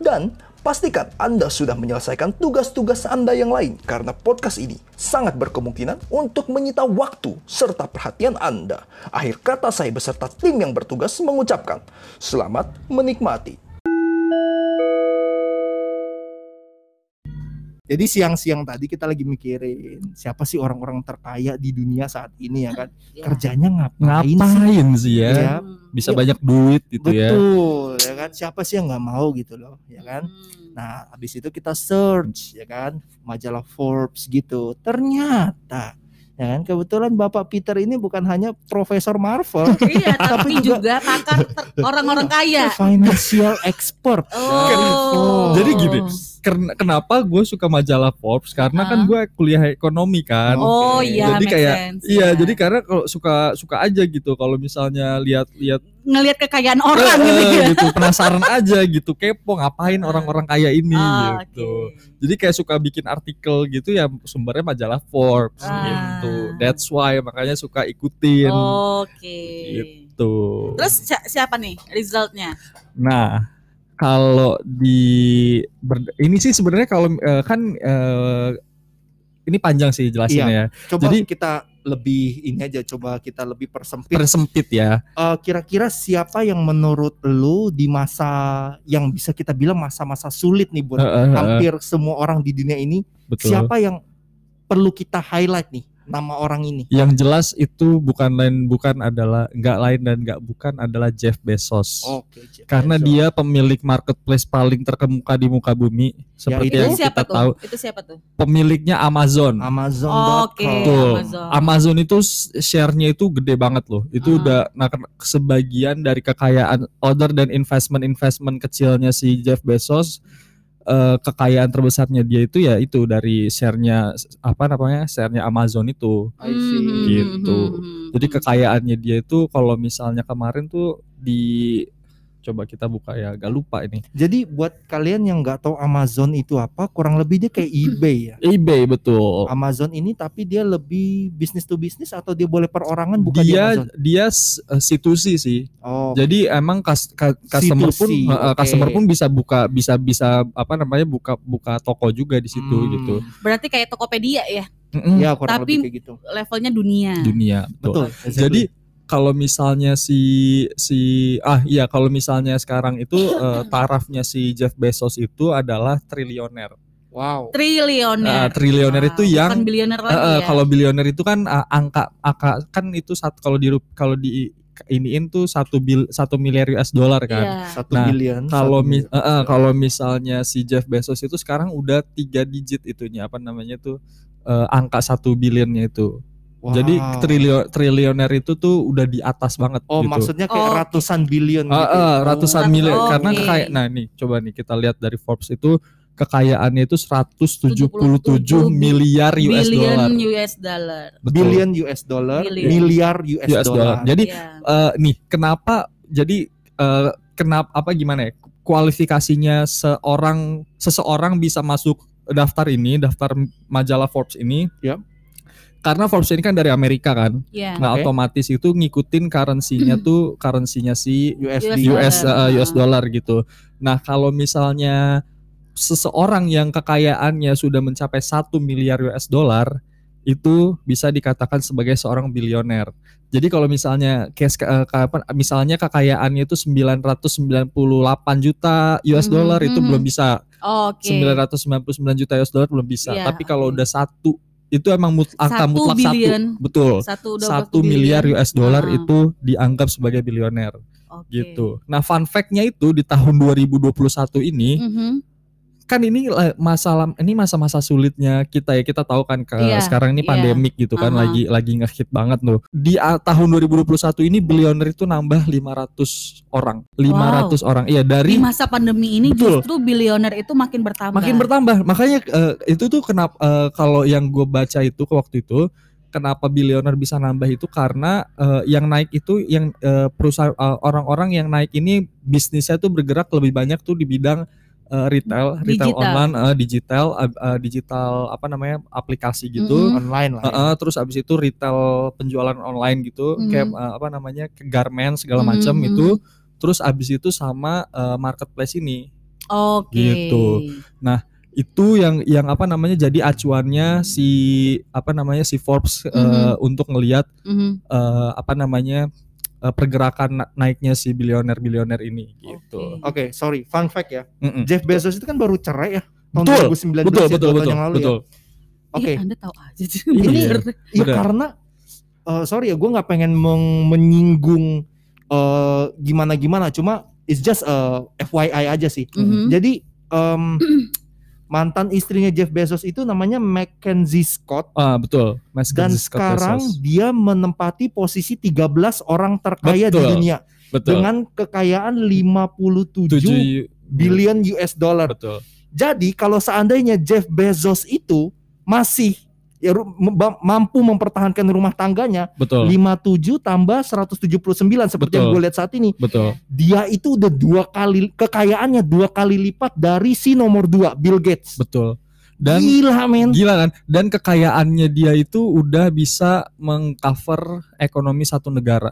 dan pastikan Anda sudah menyelesaikan tugas-tugas Anda yang lain karena podcast ini sangat berkemungkinan untuk menyita waktu serta perhatian Anda. Akhir kata saya beserta tim yang bertugas mengucapkan selamat menikmati. Jadi siang-siang tadi kita lagi mikirin siapa sih orang-orang terkaya di dunia saat ini ya kan? Ya. Kerjanya ngapain, ngapain sih ya Iya. bisa Iya. banyak duit gitu ya Betul, ya kan? Siapa sih yang nggak mau gitu loh, ya kan? Hmm. Nah, habis itu kita search ya kan, majalah Forbes gitu. Ternyata ya kan kebetulan Bapak Peter ini bukan hanya profesor Marvel, Iya, Tapi tapi juga- juga pakar orang-orang kaya. financial expert. Oh. Jadi gini, kenapa gue suka majalah Forbes karena kan Ah. gue kuliah ekonomi kan Oh iya, jadi make kayak sense, iya ya. jadi karena kalau suka suka aja gitu kalau misalnya lihat-lihat ngelihat kekayaan orang eh, gitu ya. gitu penasaran aja gitu kepo ngapain orang-orang kaya ini Ah, gitu oke. jadi kayak suka bikin artikel gitu ya sumbernya majalah Forbes Ah. gitu that's why makanya suka ikutin Oke. gitu Terus si- siapa nih resultnya? Nah, kalau di ber- ini sih sebenarnya kalau eh, kan eh, ini panjang sih jelasinnya ya. Coba Jadi- kita lebih ini aja, coba kita lebih persempit. Persempit ya. Eh, kira-kira siapa yang menurut lu di masa yang bisa kita bilang masa-masa sulit nih buat Eh, eh, eh, hampir semua orang di dunia ini betul. siapa yang perlu kita highlight nih nama orang ini Yang jelas itu bukan lain bukan adalah nggak lain dan nggak bukan adalah Jeff Bezos. oke Jeff Karena Bezos. dia pemilik marketplace paling terkemuka di muka bumi seperti itu yang Itu siapa kita tuh? tahu. Itu siapa tuh? Pemiliknya Amazon. Amazon.com Oke. Betul. Amazon. Amazon. itu share-nya itu gede banget loh. Itu Ah. udah nah, sebagian dari kekayaan other dan investment-investment kecilnya si Jeff Bezos eh, kekayaan terbesarnya dia itu ya itu dari share-nya apa namanya? share-nya Amazon itu. I see. Hmm, Gitu. hmm, hmm, Jadi hmm. kekayaannya dia itu kalau misalnya kemarin tuh di coba kita buka ya, agak lupa ini. Jadi buat kalian yang nggak tahu Amazon itu apa, kurang lebih dia kayak eBay ya. eBay betul. Amazon ini tapi dia lebih bisnis to bisnis atau dia boleh perorangan bukan di dia Amazon? dia s- eh, situsi sih. Oh, Jadi emang kas, ka- customer pun Situsi, eh, eh, customer pun bisa buka bisa bisa apa namanya buka buka toko juga di situ Hmm. gitu. Berarti kayak Tokopedia ya, Mm-mm. Ya kurang Tapi- lebih kayak gitu. levelnya dunia. Dunia betul. Betul. Jadi kalau misalnya si si ah iya kalau misalnya sekarang itu eh, tarafnya si Jeff Bezos itu adalah triliuner. wow. Triliuner. triliuner itu Bukan yang bilioner Eh, lagi eh, ya. kalau bilioner itu kan ah, angka angka kan itu satu kalau di kalau di iniin tuh satu bil satu miliar US dollar kan. Iya. Satu Nah, billion. Kalau mi- miliar. eh, eh, kalau misalnya si Jeff Bezos itu sekarang udah tiga digit itunya apa namanya tuh eh, angka satu bilionnya itu. Wow. Jadi trilio, triliuner itu tuh udah di atas banget Oh, gitu. maksudnya kayak Oh. ratusan billion Ah, gitu. ah, ratusan Oh, miliar oke. karena kekayaan nah nih coba nih kita lihat dari Forbes itu kekayaannya itu 177 miliar US billion dollar. US dollar. Billion US dollar, Billion. miliar US, US dollar. Jadi Iya. eh, nih kenapa jadi eh, kenapa apa gimana ya kualifikasinya seorang seseorang bisa masuk daftar ini daftar majalah Forbes ini Ya. Karena Forbes ini kan dari Amerika kan Iya. nah Oke. otomatis itu ngikutin currency-nya tuh currency-nya si USD. US dollar. eh, US dollar gitu nah kalau misalnya seseorang yang kekayaannya sudah mencapai satu miliar US dollar itu bisa dikatakan sebagai seorang bilioner. Jadi kalau misalnya case eh, kapan misalnya kekayaannya itu 998 juta US dollar itu mhm. belum bisa. Oke. 999 juta US dollar belum bisa. Iya, Tapi kalau udah satu itu emang mut- angka Satu mutlak billion. satu. Betul. Satu Satu miliar billion? US dollar Ah. itu dianggap sebagai bilioner Oke. gitu. Nah, fun fact-nya itu di tahun 2021 ini Mhm. Kan ini eh, masalah ini masa-masa sulitnya kita ya kita tahu kan ke, Iya, sekarang ini iya. pandemik gitu kan Aha. lagi lagi ngehit banget tuh di ah, tahun 2021 ini bilioner itu nambah 500 orang 500 orang iya Di dari masa pandemi ini Betul. justru bilioner itu makin bertambah. makin bertambah makanya eh, itu tuh kenapa eh, kalau yang gue baca itu ke waktu itu kenapa bilioner bisa nambah itu karena eh, yang naik itu yang eh, perusahaan eh, orang-orang yang naik ini bisnisnya tuh bergerak lebih banyak tuh di bidang eh, retail retail Digital. online eh, digital eh, eh, digital apa namanya aplikasi gitu Mm-mm. online lah. ya. Eh, eh, terus abis itu retail penjualan online gitu Mhm. kayak eh, apa namanya ke garment segala macam mhm. itu terus abis itu sama eh, marketplace ini Oke. Gitu. itu yang yang apa namanya jadi acuannya si apa namanya si Forbes eh, Mhm. untuk ngelihat Mhm. eh, apa namanya eh, pergerakan na- naiknya si bilioner-bilioner ini gitu. Oke. Oke, sorry, fun fact ya. Mm-mm. Jeff Bezos itu kan baru cerai ya tahun Betul, 2019 Betul ya, betul betul yang lalu betul. ya. Oke. Ih, Anda tahu aja. Iya. Bener. Ya karena eh, sorry ya, gue nggak pengen meng- menyinggung eh, gimana-gimana, cuma it's just eh, FYI aja sih. Mhm. Jadi em, mantan istrinya Jeff Bezos itu namanya Mackenzie Scott Ah betul. Mas dan Scott sekarang Bezos. dia menempati posisi 13 orang terkaya di Betul. dunia betul. dengan kekayaan 57 7 billion US dollar. betul. Jadi kalau seandainya Jeff Bezos itu masih ya mampu mempertahankan rumah tangganya Betul. 57 tambah 179 seperti yang Betul. gue lihat saat ini Betul. dia itu udah dua kali kekayaannya dua kali lipat dari si nomor dua Bill Gates Betul. Dan gila men gila kan? Dan kekayaannya dia itu udah bisa mengcover ekonomi satu negara.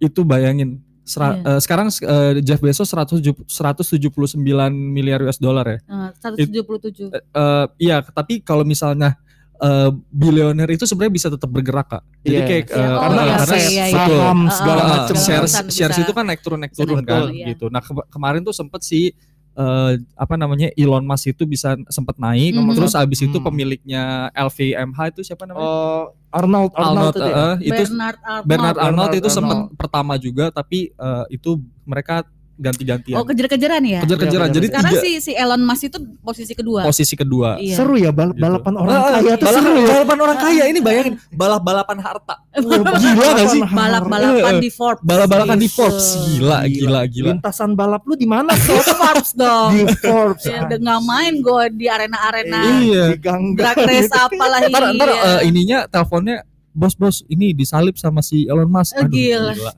Itu bayangin. Sera- Iya. eh, sekarang eh, Jeff Bezos 170 179 miliar US dollar ya. Eh, 177. Eh, eh, iya, tapi kalau misalnya eh, bilioner itu sebenarnya bisa tetap bergerak kak. Jadi Iya. kayak Iya, eh, oh, karena iya, aset iya, iya. betul. saham Uh, segala uh, Uh, macam segala shares itu kan naik turun naik turun kan iya. gitu. Nah ke- kemarin tuh sempet si eh, apa namanya Elon Musk itu bisa sempet naik Mhm. terus abis itu Hmm. pemiliknya LVMH itu siapa namanya? Oh, Arnold Arnold, Arnold eh, itu Bernard Arnold. Bernard Arnold itu Arnold. sempat pertama juga tapi eh, itu mereka ganti-gantian. Oh, kejar-kejaran ya? Kejar-kejaran. Jadi Sekarang tiga si si Elon Musk itu posisi kedua. posisi kedua. Iya. seru ya bal- Gitu. balapan orang Ah, kaya tuh balapan, seru ya balapan orang kaya ini bayangin balap-balapan harta. gila gak sih? Balap-balapan Eh, di Forbes. Balap-balapan di Gitu. Forbes. Gila, gila, gila. lintasan balap lu di mana Di? Forbes dong. di Forbes Ya, udah nggak main gue di arena-arena Iya. di gang drag race apalah Ntar, ntar iya. eh, ininya teleponnya bos-bos ini disalip sama si Elon Musk. Eh, Aduh, gila. gila.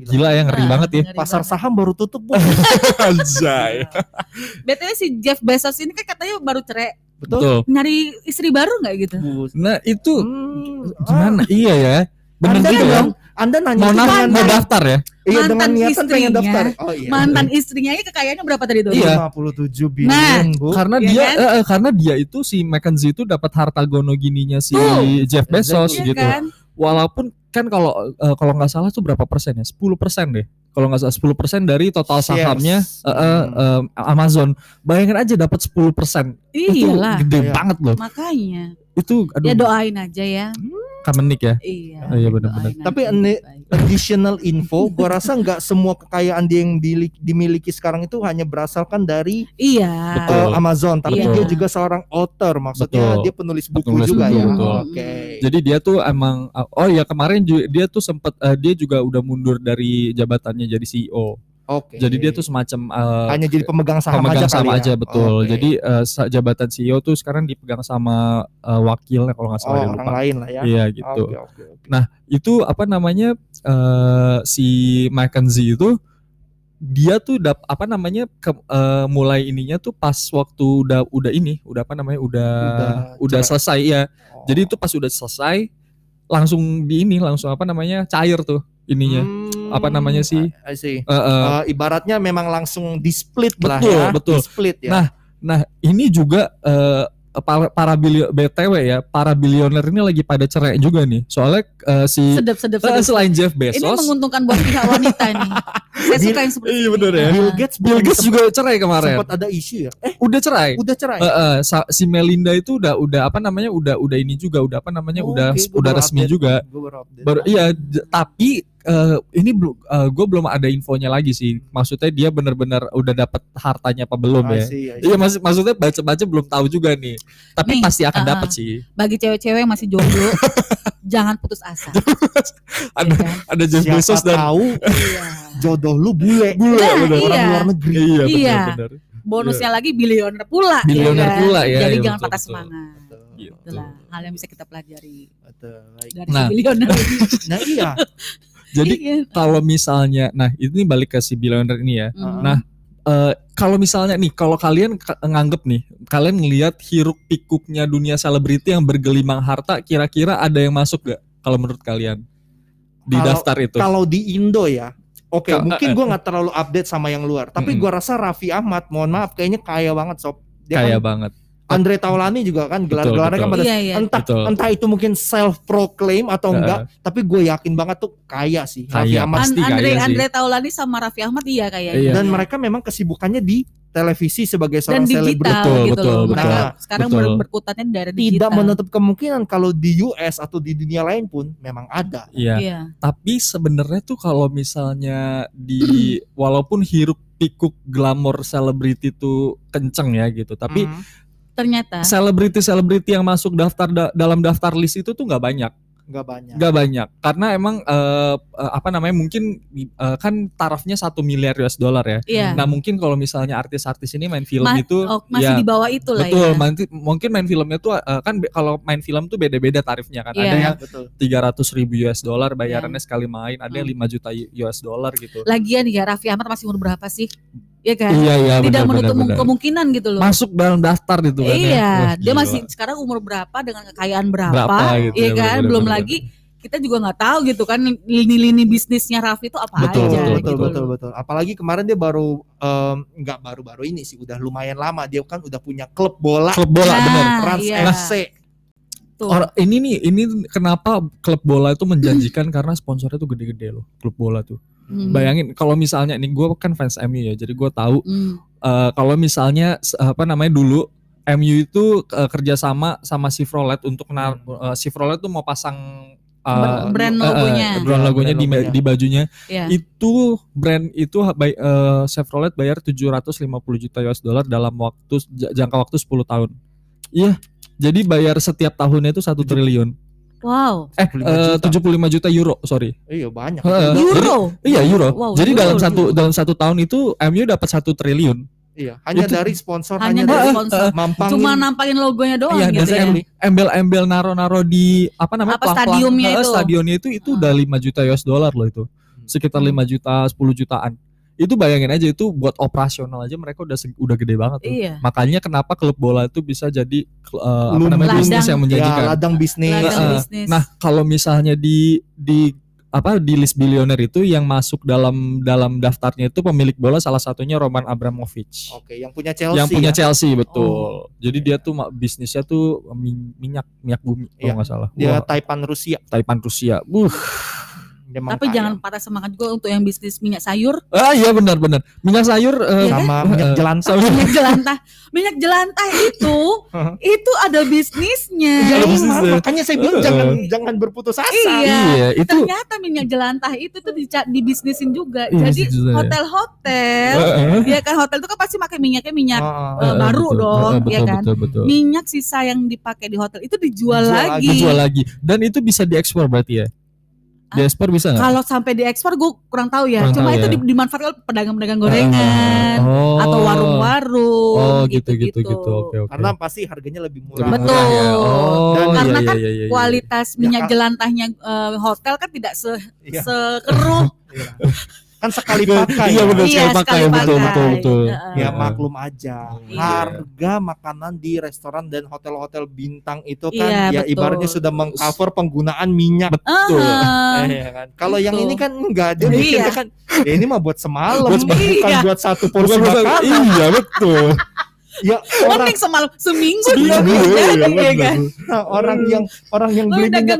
Gila gila ya ngeri Ah, banget ya. ngeri pasar banget. saham baru tutup bu Anjay. BTW si Jeff Bezos ini kan katanya baru cerai. betul Betul. Nyari istri baru nggak gitu? Nah, itu Hmm, gimana? Iya ya. Benar juga ya. anda nanya Mau, naf- dengan mau daftar ya? iya dengan Mantan niatan pengen istrinya. daftar oh iya Mantan istrinya ini kekayaannya berapa tadi tuh? Iya. 57 billion bu Karena Iya dia kan? eh, eh, karena dia itu si Mackenzie itu dapat harta gono gininya si Tuh. Jeff Bezos Iya gitu. kan? Walaupun kan kalau eh, kalau nggak salah tuh berapa persen ya? 10 persen deh. Kalau nggak salah 10 persen dari total sahamnya eh, eh, Hmm. eh, Amazon. Bayangin aja dapat 10 persen. Itu Iyalah. gede Iya. banget loh. Makanya. Itu aduh Ya doain aja ya. kamenik ya. Iya. Oh, iya, benar-benar. Tapi. Additional info gua rasa nggak semua kekayaan dia yang dimiliki sekarang itu hanya berasalkan dari Iya. Betul. uh, Amazon tapi Iya. dia juga seorang author maksudnya Betul. dia penulis buku Penulis juga buku, ya betul. oke Jadi dia tuh emang oh ya kemarin dia tuh sempet eh, dia juga udah mundur dari jabatannya jadi CEO. Oke Jadi dia tuh semacam eh, hanya jadi pemegang saham pemegang aja sama kali aja ya? betul. Oke. Jadi sa- jabatan CEO tuh sekarang dipegang sama eh, wakilnya kalau nggak oh, salah dia orang lupa. lain lah ya Iya gitu. Oke, oke, oke. Nah itu apa namanya eh, si Mackenzie itu dia tuh dap apa namanya ke- eh, mulai ininya tuh pas waktu udah udah ini udah apa namanya udah Udah udah, selesai ya. Oh. Jadi itu pas udah selesai langsung di ini langsung apa namanya cair tuh ininya. Hmm, apa namanya sih? I, see. Eh, eh, Uh, ibaratnya memang langsung di split lah Betul, ya betul. di split ya Nah, Nah ini juga eh, para, para bilio, BTW ya para bilioner ini lagi pada cerai juga nih. Soalnya eh, si Sedap, sedap, eh, sedap. selain Jeff Ini Bezos, menguntungkan buat pihak wanita nih. Saya suka yang seperti Iya, ini. bener ya. Bill. Gates Bill Gates sempat- juga cerai kemarin. sempat ada isu ya eh Udah cerai. udah cerai Eh, eh, sa- si Melinda itu udah udah apa namanya udah udah ini juga udah apa namanya Oh, udah gua udah resmi update. juga. Baru update. Baru iya tapi eh, ini belum gue belum ada infonya lagi sih. Maksudnya dia benar-benar udah dapat hartanya apa belum ya? Iya maksud maksudnya baca-baca belum tahu juga nih. Tapi Nih, pasti akan uh-uh. dapat sih. Bagi cewek-cewek yang masih jomblo, jangan putus asa. Ada Ya kan? ada Jeff Siapa Bezos dan tahu Iya. jodoh lu bule. Bule, Nah, bener. Orang iya. luar negeri. Iya Iya. benar-benar. Bonusnya lagi bilioner pula. Bilioner kan? pula, ya, Jadi iya, jangan betul, patah betul. semangat. Gitu. Itulah hal yang bisa kita pelajari Betul, baik. dari Nah. si bilioner. Nah iya, Jadi Iya. kalau misalnya, nah ini balik ke si billionaire ini ya. Mhm. Nah, eh, kalau misalnya nih, kalau kalian ka- nganggep nih, kalian ngelihat hiruk pikuknya dunia selebriti yang bergelimang harta, kira-kira ada yang masuk gak? Kalau menurut kalian di Kalau- daftar itu? kalau di Indo ya. Oke, Ka- mungkin eh, gua nggak terlalu update sama yang luar, tapi Mm-mm. gua rasa Raffi Ahmad, mohon maaf, kayaknya kaya banget sob. Dia Kayak kan banget. Andre Taulani juga kan gelar-gelarnya kan pada Iya, iya. entah Betul. entah itu mungkin self proclaim atau enggak, tapi gue yakin banget tuh kaya sih Raffi Kaya, Ahmad. pasti An- Andre kaya sih. Andre Taulani sama Raffi Ahmad iya kayaknya. Iya. Dan mereka memang kesibukannya di televisi sebagai Dan seorang digital selebriti. Betul, gitu betul, loh. betul. Mereka Nah, sekarang betul. ber- berkutatnya dari Tidak digital. menutup kemungkinan kalau di US atau di dunia lain pun memang ada. Iya. Iya. Tapi sebenarnya tuh kalau misalnya di walaupun hiruk pikuk glamor selebriti tuh kenceng ya gitu, tapi Hmm. Ternyata selebriti-selebriti yang masuk daftar da- dalam daftar list itu tuh nggak banyak. nggak banyak. Gak banyak karena emang eh, eh, apa namanya mungkin eh, kan tarafnya satu miliar US dollar ya. iya. Nah mungkin kalau misalnya artis-artis ini main film Ma- itu oh, masih ya di bawah itu lah betul ya. nanti mungkin main filmnya tuh eh, kan kalau main film tuh beda-beda tarifnya kan. Ada Iya. yang betul. 300 ribu US dollar bayarannya sekali main, ada yang Hmm. 5 juta US dollar gitu. Lagian ya Raffi Ahmad masih umur berapa sih? Iya kan? Iya iya Tidak benar menutup benar. benar. kemungkinan gitu loh. Masuk dalam daftar gitu kan. ya. iya, Wah, dia gila. masih sekarang umur berapa dengan kekayaan berapa, Berapa gitu iya ya, kan? bener-bener, Belum bener-bener. lagi kita juga nggak tahu gitu kan lini-lini bisnisnya Raffi itu apa Betul, aja betul, gitu. betul, betul, betul. Apalagi kemarin dia baru nggak baru-baru ini sih, udah lumayan lama dia kan udah punya klub bola klub bola Nah, benar. Trans iya. FC. Or, ini nih, ini kenapa klub bola itu menjanjikan karena sponsornya tuh gede-gede loh, klub bola tuh. Hmm. Bayangin kalau misalnya nih gue kan fans MU ya, jadi gue tahu Hmm. eh, kalau misalnya apa namanya dulu MU itu eh, kerjasama sama Chevrolet untuk nar- eh, Chevrolet tuh mau pasang Ber- brand logonya. brand Ya, logonya brand di, logonya. di bajunya. Iya. Itu brand itu bay- eh, Chevrolet bayar 750 juta US dollar dalam waktu jangka waktu 10 tahun. Iya. Jadi bayar setiap tahunnya itu satu triliun. Wow. Eh, 75 eh, juta. 75 juta euro, sorry. Iya banyak. Jadi- Euro. Iya euro. Wow, Jadi euro, dalam euro. satu dalam satu tahun itu MU dapat satu triliun. Iya, hanya Itu- dari sponsor, Hanya hanya, dari sponsor. mampangin. Cuma nampakin logonya doang Iya, gitu ya. em- embel-embel naro-naro di apa namanya Apa, stadiumnya eh, itu? stadionnya itu itu Hmm. udah 5 juta US dollar loh itu. Sekitar Hmm. 5 juta, 10 jutaan. Itu bayangin aja itu buat operasional aja mereka udah seg- udah gede banget tuh. Iya. Makanya kenapa klub bola itu bisa jadi eh, apa namanya bisnis yang ya, menjanjikan. ladang bisnis. Ladang bisnis. Nah, kalau misalnya di di apa di list bilioner itu yang masuk dalam dalam daftarnya itu pemilik bola salah satunya Roman Abramovich. Oke, yang punya Chelsea. yang punya ya? Chelsea betul. Jadi dia tuh bisnisnya tuh min- minyak minyak bumi Iya. kalau nggak salah. Dia Wah, Taipan Rusia. Taipan Rusia. Buh. Memang Tapi kaya. jangan patah semangat juga untuk yang bisnis minyak sayur, Ah iya benar benar. Minyak sayur eh, Iya kan? sama minyak Eh, jelantah. sama- minyak jelantah. Minyak jelantah itu itu ada bisnisnya. Ya, bisnisnya. makanya saya bilang Heeh. jangan jangan berputus asa. Iya. Iya, itu Ternyata minyak jelantah itu tuh dica- dibisnisin juga. Iya, Jadi bisnis hotel-hotel, Heeh. ya kan hotel itu kan pasti pakai minyaknya minyak eh, baru betul. dong, Heeh, ya betul, kan? Betul, betul. minyak sisa yang dipakai di hotel itu dijual, Dijual lagi. Dijual lagi. Dan itu bisa diekspor berarti ya? Diekspor bisa nggak? Kalau sampai diekspor gue kurang tahu ya. Kurang Cuma tahu itu ya. di- dimanfaatkan oleh pedagang-pedagang gorengan Oh. atau warung-warung. Oh gitu gitu gitu. Oke oke. Karena pasti harganya lebih murah. Lebih Betul. murah ya. Oh, Dan iya, karena iya, kan iya, iya, iya. Kualitas minyak kan- jelantahnya eh, hotel kan tidak se Iya. sekeruh. Iya. Kan sekali pakai. Iya ya. benar Iya, sekali pakai betul pakai. betul betul. Heeh. Ya maklum aja. Iya. Harga makanan di restoran dan hotel-hotel bintang itu kan Iya, ya betul. ibaratnya sudah mengcover penggunaan minyak. Betul. Heeh. Eh, ya kan. Kalau yang ini kan enggak dia Iya. kan ya ini mah buat semalam, Buat semalam. bukan Iya. buat satu porsi makanan. Iya betul. Ya orang Mending semalam seminggu iya, bisa, iya, ya kan. nah, orang yang orang yang beli minyak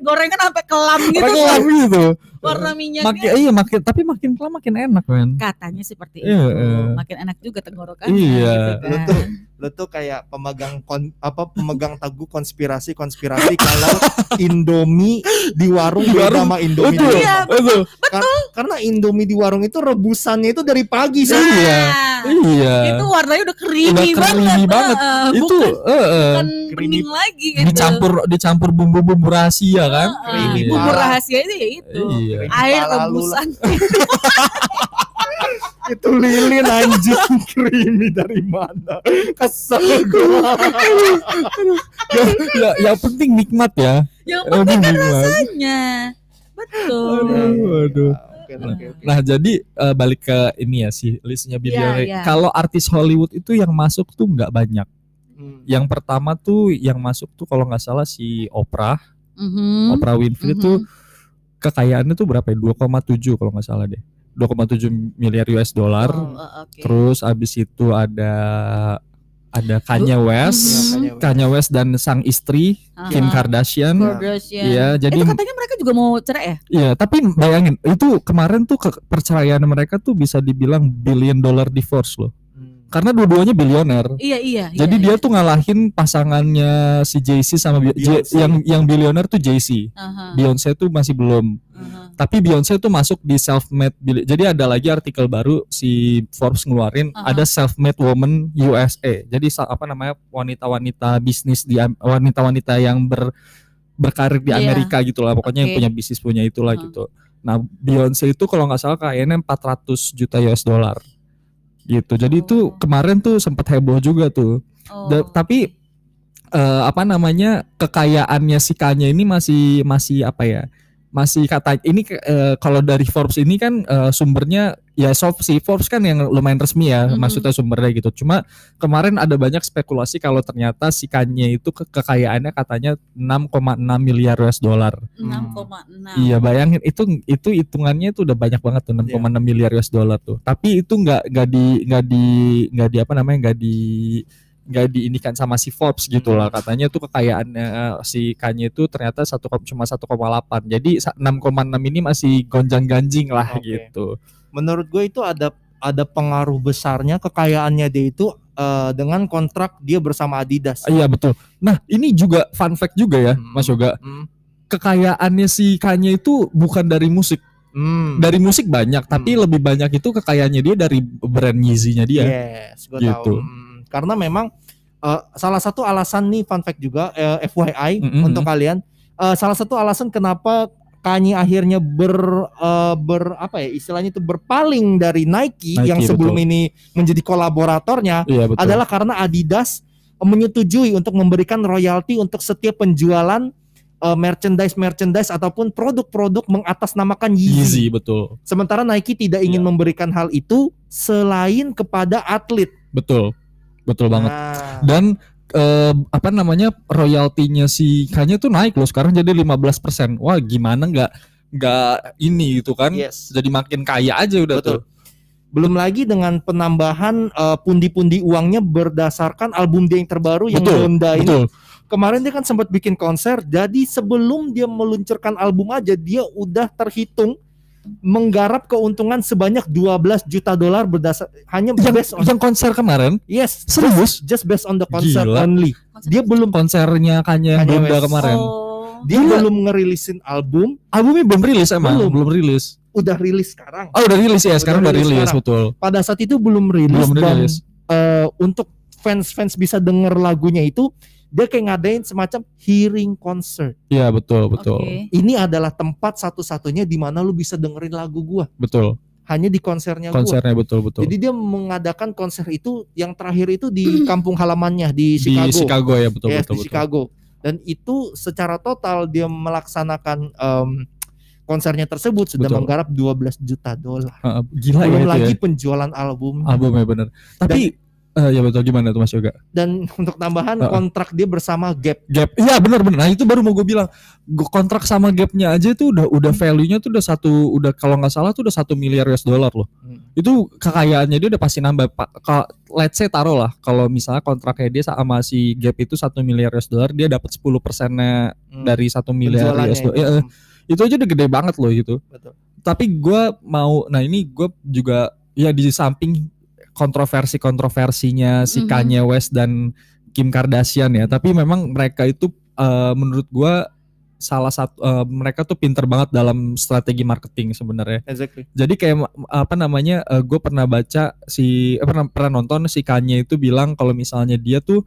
gorengan sampai kelam gitu. Kelam gitu. Warna minyaknya makin iya makin tapi makin lama makin enak men. katanya seperti Iya, itu. iya. Makin enak juga tenggorokannya Iya. gitu Lu kan. tuh lu tuh kayak pemegang kon, apa pemegang teguh konspirasi konspirasi kalau Indomie di warung Di beda warung, sama Indomie Betul. Iya, rumah. Betul. Kar- karena Indomie di warung itu rebusannya itu dari pagi sih. Iya. Iya. Itu warnanya udah creamy, Udah creamy banget. Heeh, itu bukan, eh, eh, bukan creamy. lagi gitu. dicampur dicampur bumbu-bumbu rahasia kan. Heeh, Creamy Bumbu rahasia itu ya itu. Iya. Air lu lah. rebusan. itu lilin anjing creamy dari mana? Kesel gua. ya, ya, yang penting nikmat ya. Yang Yang penting kan rasanya. Betul. Aduh, aduh. Oke. Nah jadi eh, balik ke ini ya sih listnya billionaire. iya. Kalau artis Hollywood itu yang masuk tuh nggak banyak. Hmm. Yang pertama tuh yang masuk tuh kalau nggak salah si Oprah, Mhm. Oprah Winfrey Mhm. tuh kekayaannya tuh berapa ya? 2,7 kalau nggak salah deh. 2,7 miliar US dollar. Oh, oh, oke. Terus abis itu ada ada Kanye West, Mhm. Iya, Kanye West. Dan sang istri Aha. Kim Kardashian. Kardashian. Iya, jadi itu katanya mereka juga mau cerai ya? Iya, tapi bayangin itu kemarin tuh kepercayaan mereka tuh bisa dibilang billion dollar divorce loh. Karena dua-duanya bilioner. Iya iya. Jadi iya, dia iya. tuh ngalahin pasangannya si Jay-Z sama J- Beyonce. yang yang bilioner tuh Jay-Z. Aha, Beyonce tuh masih belum. aha. Tapi Beyonce tuh masuk di self-made. bili- Jadi ada lagi artikel baru si Forbes ngeluarin Aha. ada self-made woman USA. Jadi apa namanya wanita-wanita bisnis di wanita-wanita yang ber berkarir di Iya. Amerika gitu lah. Pokoknya yang Oke. punya bisnis punya itulah Aha. gitu. Nah, Beyonce itu kalau nggak salah kayaknya 400 juta US dollar. Gitu. Jadi itu Oh. kemarin tuh sempat heboh juga tuh. Oh. Da- tapi eh, apa namanya kekayaannya si Kanye ini masih masih apa ya masih kata ini eh, kalau dari Forbes ini kan eh, sumbernya ya soft si Forbes kan yang lumayan resmi ya Mhm. maksudnya sumbernya gitu cuma kemarin ada banyak spekulasi kalau ternyata si Kanye itu ke- kekayaannya katanya 6,6 miliar US dollar 6,6. Iya bayangin itu itu hitungannya itu udah banyak banget tuh 6,6 miliar US dollar tuh. Tapi itu nggak nggak di nggak di nggak di apa namanya nggak di nggak diinikan sama si Forbes gitu lah katanya tuh kekayaannya eh, si Kanye itu ternyata satu cuma 1,8 jadi sa- 6,6 ini masih gonjang ganjing lah Oke. gitu Menurut gue itu ada ada pengaruh besarnya kekayaannya dia itu eh, dengan kontrak dia bersama Adidas. iya betul nah ini juga fun fact juga ya Hmm. Mas Yoga Hmm. kekayaannya si Kanye itu bukan dari musik Hmm. dari musik banyak tapi Hmm. lebih banyak itu kekayaannya dia dari brand Yeezy-nya dia Yes, gue Gitu. tahu. Hmm, Karena memang eh, salah satu alasan nih fun fact juga eh, FYI Mm-mm. untuk kalian, eh, salah satu alasan kenapa Kanye akhirnya ber eh, ber apa ya istilahnya itu berpaling dari Nike, Nike, yang sebelum betul. ini menjadi kolaboratornya iya betul adalah karena Adidas menyetujui untuk memberikan royalti untuk setiap penjualan eh, merchandise merchandise ataupun produk-produk mengatasnamakan Yeezy. Yeezy betul Sementara Nike tidak ingin Iya. memberikan hal itu selain kepada atlet. betul betul banget Nah, dan eh, apa namanya royaltinya si Kanye tuh naik loh sekarang jadi 15% wah gimana nggak nggak ini gitu kan yes. jadi makin kaya aja udah Betul. tuh Belum lagi dengan penambahan eh, pundi-pundi uangnya berdasarkan album dia yang terbaru yang Betul, Donda ini. betul Kemarin dia kan sempat bikin konser. Jadi sebelum dia meluncurkan album aja dia udah terhitung menggarap keuntungan sebanyak 12 juta dolar berdasar hanya yang, based on yang konser kemarin yes serius just based on the concert Gila. only. Dia belum konsernya Kanye yang Kanye West. kemarin Oh. dia Gila. belum ngerilisin album, albumnya belum rilis emang Belum. belum, rilis udah rilis sekarang. oh udah rilis ya Udah sekarang udah rilis rilis sekarang. betul Pada saat itu belum rilis belum dan rilis eh, untuk fans-fans bisa denger lagunya itu dia kayak ngadain semacam hearing concert. iya betul betul Oke. Ini adalah tempat satu-satunya di mana lu bisa dengerin lagu gua. betul Hanya di konsernya gua. konsernya betul betul Jadi dia mengadakan konser itu yang terakhir itu di kampung halamannya di di Chicago. Chicago ya betul Yes, betul di betul Chicago. Dan itu secara total dia melaksanakan em, konsernya tersebut sudah Betul. menggarap 12 juta dolar. Heeh, gila Belum ya itu lagi ya. penjualan album. albumnya bener tapi eh, ya betul gimana tuh Mas Yoga Dan untuk tambahan Heeh. kontrak dia bersama Gap. Gap, iya benar benar. Nah itu baru mau gue bilang, Gua kontrak sama Gapnya aja itu udah udah value-nya tuh udah satu, udah kalau nggak salah tuh udah satu miliar US dollar loh. Hmm. Itu kekayaannya dia udah pasti nambah. Pak, kalau let's say taruh lah, kalau misalnya kontraknya dia sama si Gap itu satu miliar US dollar, dia dapat 10 persennya Hmm. dari satu miliar US dollar. itu. Ya, eh, itu aja udah gede banget loh gitu Betul. tapi gue mau nah ini gue juga ya di samping kontroversi kontroversinya si Mhm. Kanye West dan Kim Kardashian ya tapi memang mereka itu eh, menurut gue salah satu eh, mereka tuh pinter banget dalam strategi marketing sebenarnya Exactly. jadi kayak apa namanya gue pernah baca si eh, pernah pernah nonton si Kanye itu bilang kalau misalnya dia tuh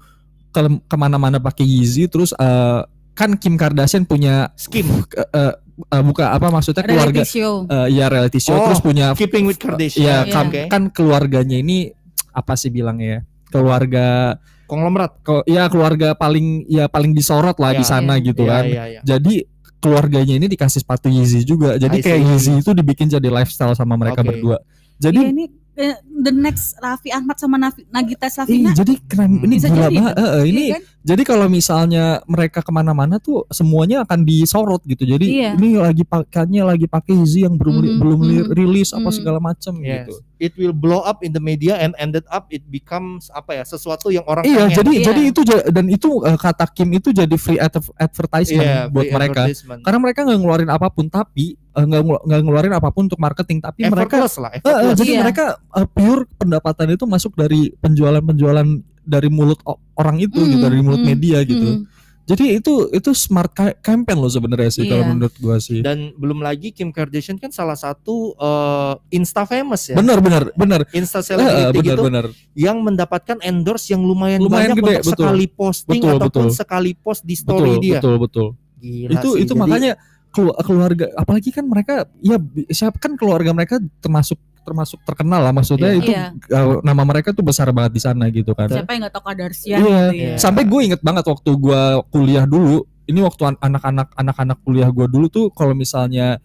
ke, ke mana-mana pakai Yeezy terus eh, kan Kim Kardashian punya Skim. eh, eh, eh, buka apa maksudnya keluarga Reality show. eh, ya reality show Oh, terus punya Keeping with Kardashian. ya Iya. kan, Oke. kan keluarganya ini apa sih bilangnya ya keluarga Konglomerat. ko- ya keluarga paling ya paling disorot lah Ya, di sana iya. gitu Iya, kan iya, iya. jadi keluarganya ini dikasih sepatu Yeezy juga jadi I kayak see. Yeezy itu dibikin jadi lifestyle sama mereka Oke. berdua jadi ini eh, the next Raffi Ahmad sama Nagita Slavina. jadi keren ini Bisa gila jadi banget. Eh, eh, ini Iya kan? Jadi kalau misalnya mereka ke mana-mana tuh semuanya akan disorot gitu. Jadi Iya. ini lagi pakainya lagi pakai Yeezy yang belum Mhm, belum li- mhm, rilis apa mhm. segala macam Yes. gitu. It will blow up in the media and ended up it becomes apa ya sesuatu yang orang Iya, pengen. jadi Iya. jadi itu dan itu eh, kata Kim itu jadi free adver- advertisement Iya, buat free mereka. advertisement. Karena mereka nggak ngeluarin apa pun tapi eh, nggak nggak ngeluarin apa pun untuk marketing tapi mereka effortless lah, Eh, eh, effortless. jadi Iya. mereka eh, pure pendapatan itu masuk dari penjualan-penjualan dari mulut orang itu Mm, gitu dari mulut mm, media gitu. Mm. Jadi itu itu smart ca- campaign loh sebenarnya sih kalau Iya. menurut gua sih. Dan belum lagi Kim Kardashian kan salah satu eh, Insta famous ya. Bener bener bener. Insta celebrity bener gitu bener. yang mendapatkan endorse yang lumayan, Lumayan banyak gede, untuk betul. sekali posting Betul, ataupun betul. sekali post di story Betul dia. betul betul. Gila itu sih, itu jadi- makanya kelu- keluarga apalagi kan mereka ya siapa kan keluarga mereka termasuk termasuk terkenal lah maksudnya Iya. itu Iya. eh, nama mereka tuh besar banget di sana gitu kan. Siapa yang nggak tahu Kadarsian Iya. gitu ya. Iya. Sampai gue inget banget waktu gua kuliah dulu. Ini waktu an- anak-anak anak-anak kuliah gua dulu tuh kalau misalnya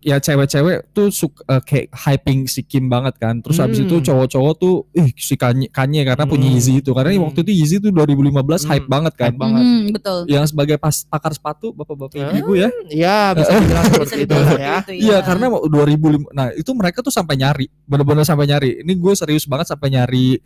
ya cewek-cewek tuh suka kayak hyping si Kim banget kan. Terus habis Hmm. itu cowok-cowok tuh ih si Kanye, Kanye karena punya Hmm. Yeezy itu. Karena Hmm. waktu itu Yeezy tuh 2015 hype Hmm. banget kan. Hype banget. Mhm, betul. Yang sebagai pas pakar sepatu bapak-bapak Ah, ibu ya. Ya bisa dibilang Bisa seperti itu ya. Iya karena mau 2005 Nah itu mereka tuh sampai nyari Bener-bener sampai nyari Ini gue serius banget sampai nyari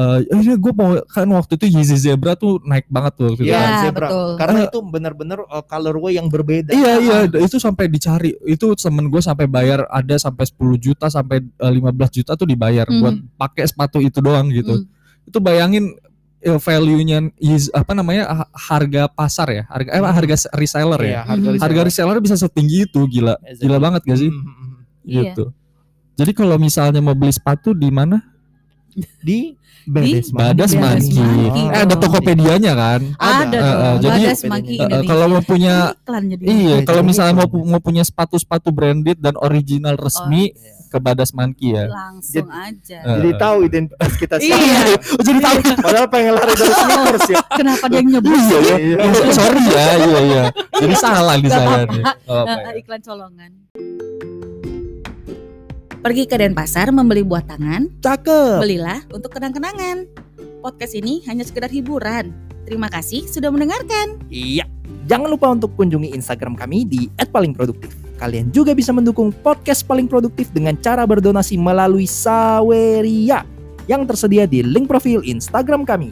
eh ini gue mau kan waktu itu Yeezy Zebra tuh naik banget tuh waktu itu Iya, Iya, kan. zebra. betul. Karena Eh. itu benar-benar uh, colorway yang berbeda. Iya iya itu sampai dicari Itu temen gue sampai bayar Ada sampai 10 juta Sampai eh, 15 juta tuh dibayar Mhm. Buat pakai sepatu itu doang gitu Mm. Itu bayangin eh, value-nya apa namanya ha- harga pasar ya harga eh, Hmm. harga reseller ya Iya, harga Mhm. harga reseller bisa setinggi itu gila Exactly. gila banget gak sih Mhm, mhm. Iya. gitu jadi kalau misalnya mau beli sepatu di mana Di Badas Badas Badas Monkey. Monkey. Eh, ada Tokopedia-nya kan? Ada. Eh, eh, jadi- Indonesia. kalau mau punya iya, Iya, kalau misalnya mau mau punya sepatu-sepatu branded dan original Oh, resmi ke Badas Monkey ya. langsung Jadi- aja. Jadi tahu identitas kita Iya. siapa. Oh, jadi tahu. Padahal pengen lari dari sneakers ya. Kenapa dia yang nyebut? Iya ya. Iya. Oh, sorry ya, iya iya. Jadi salah di saya. Oh, iklan colongan. Pergi ke Denpasar membeli buah tangan, Cakep. belilah untuk kenang-kenangan. Podcast ini hanya sekedar hiburan. Terima kasih sudah mendengarkan. Iya. Jangan lupa untuk kunjungi Instagram kami di @palingproduktif. Kalian juga bisa mendukung podcast paling produktif dengan cara berdonasi melalui Saweria yang tersedia di link profil Instagram kami.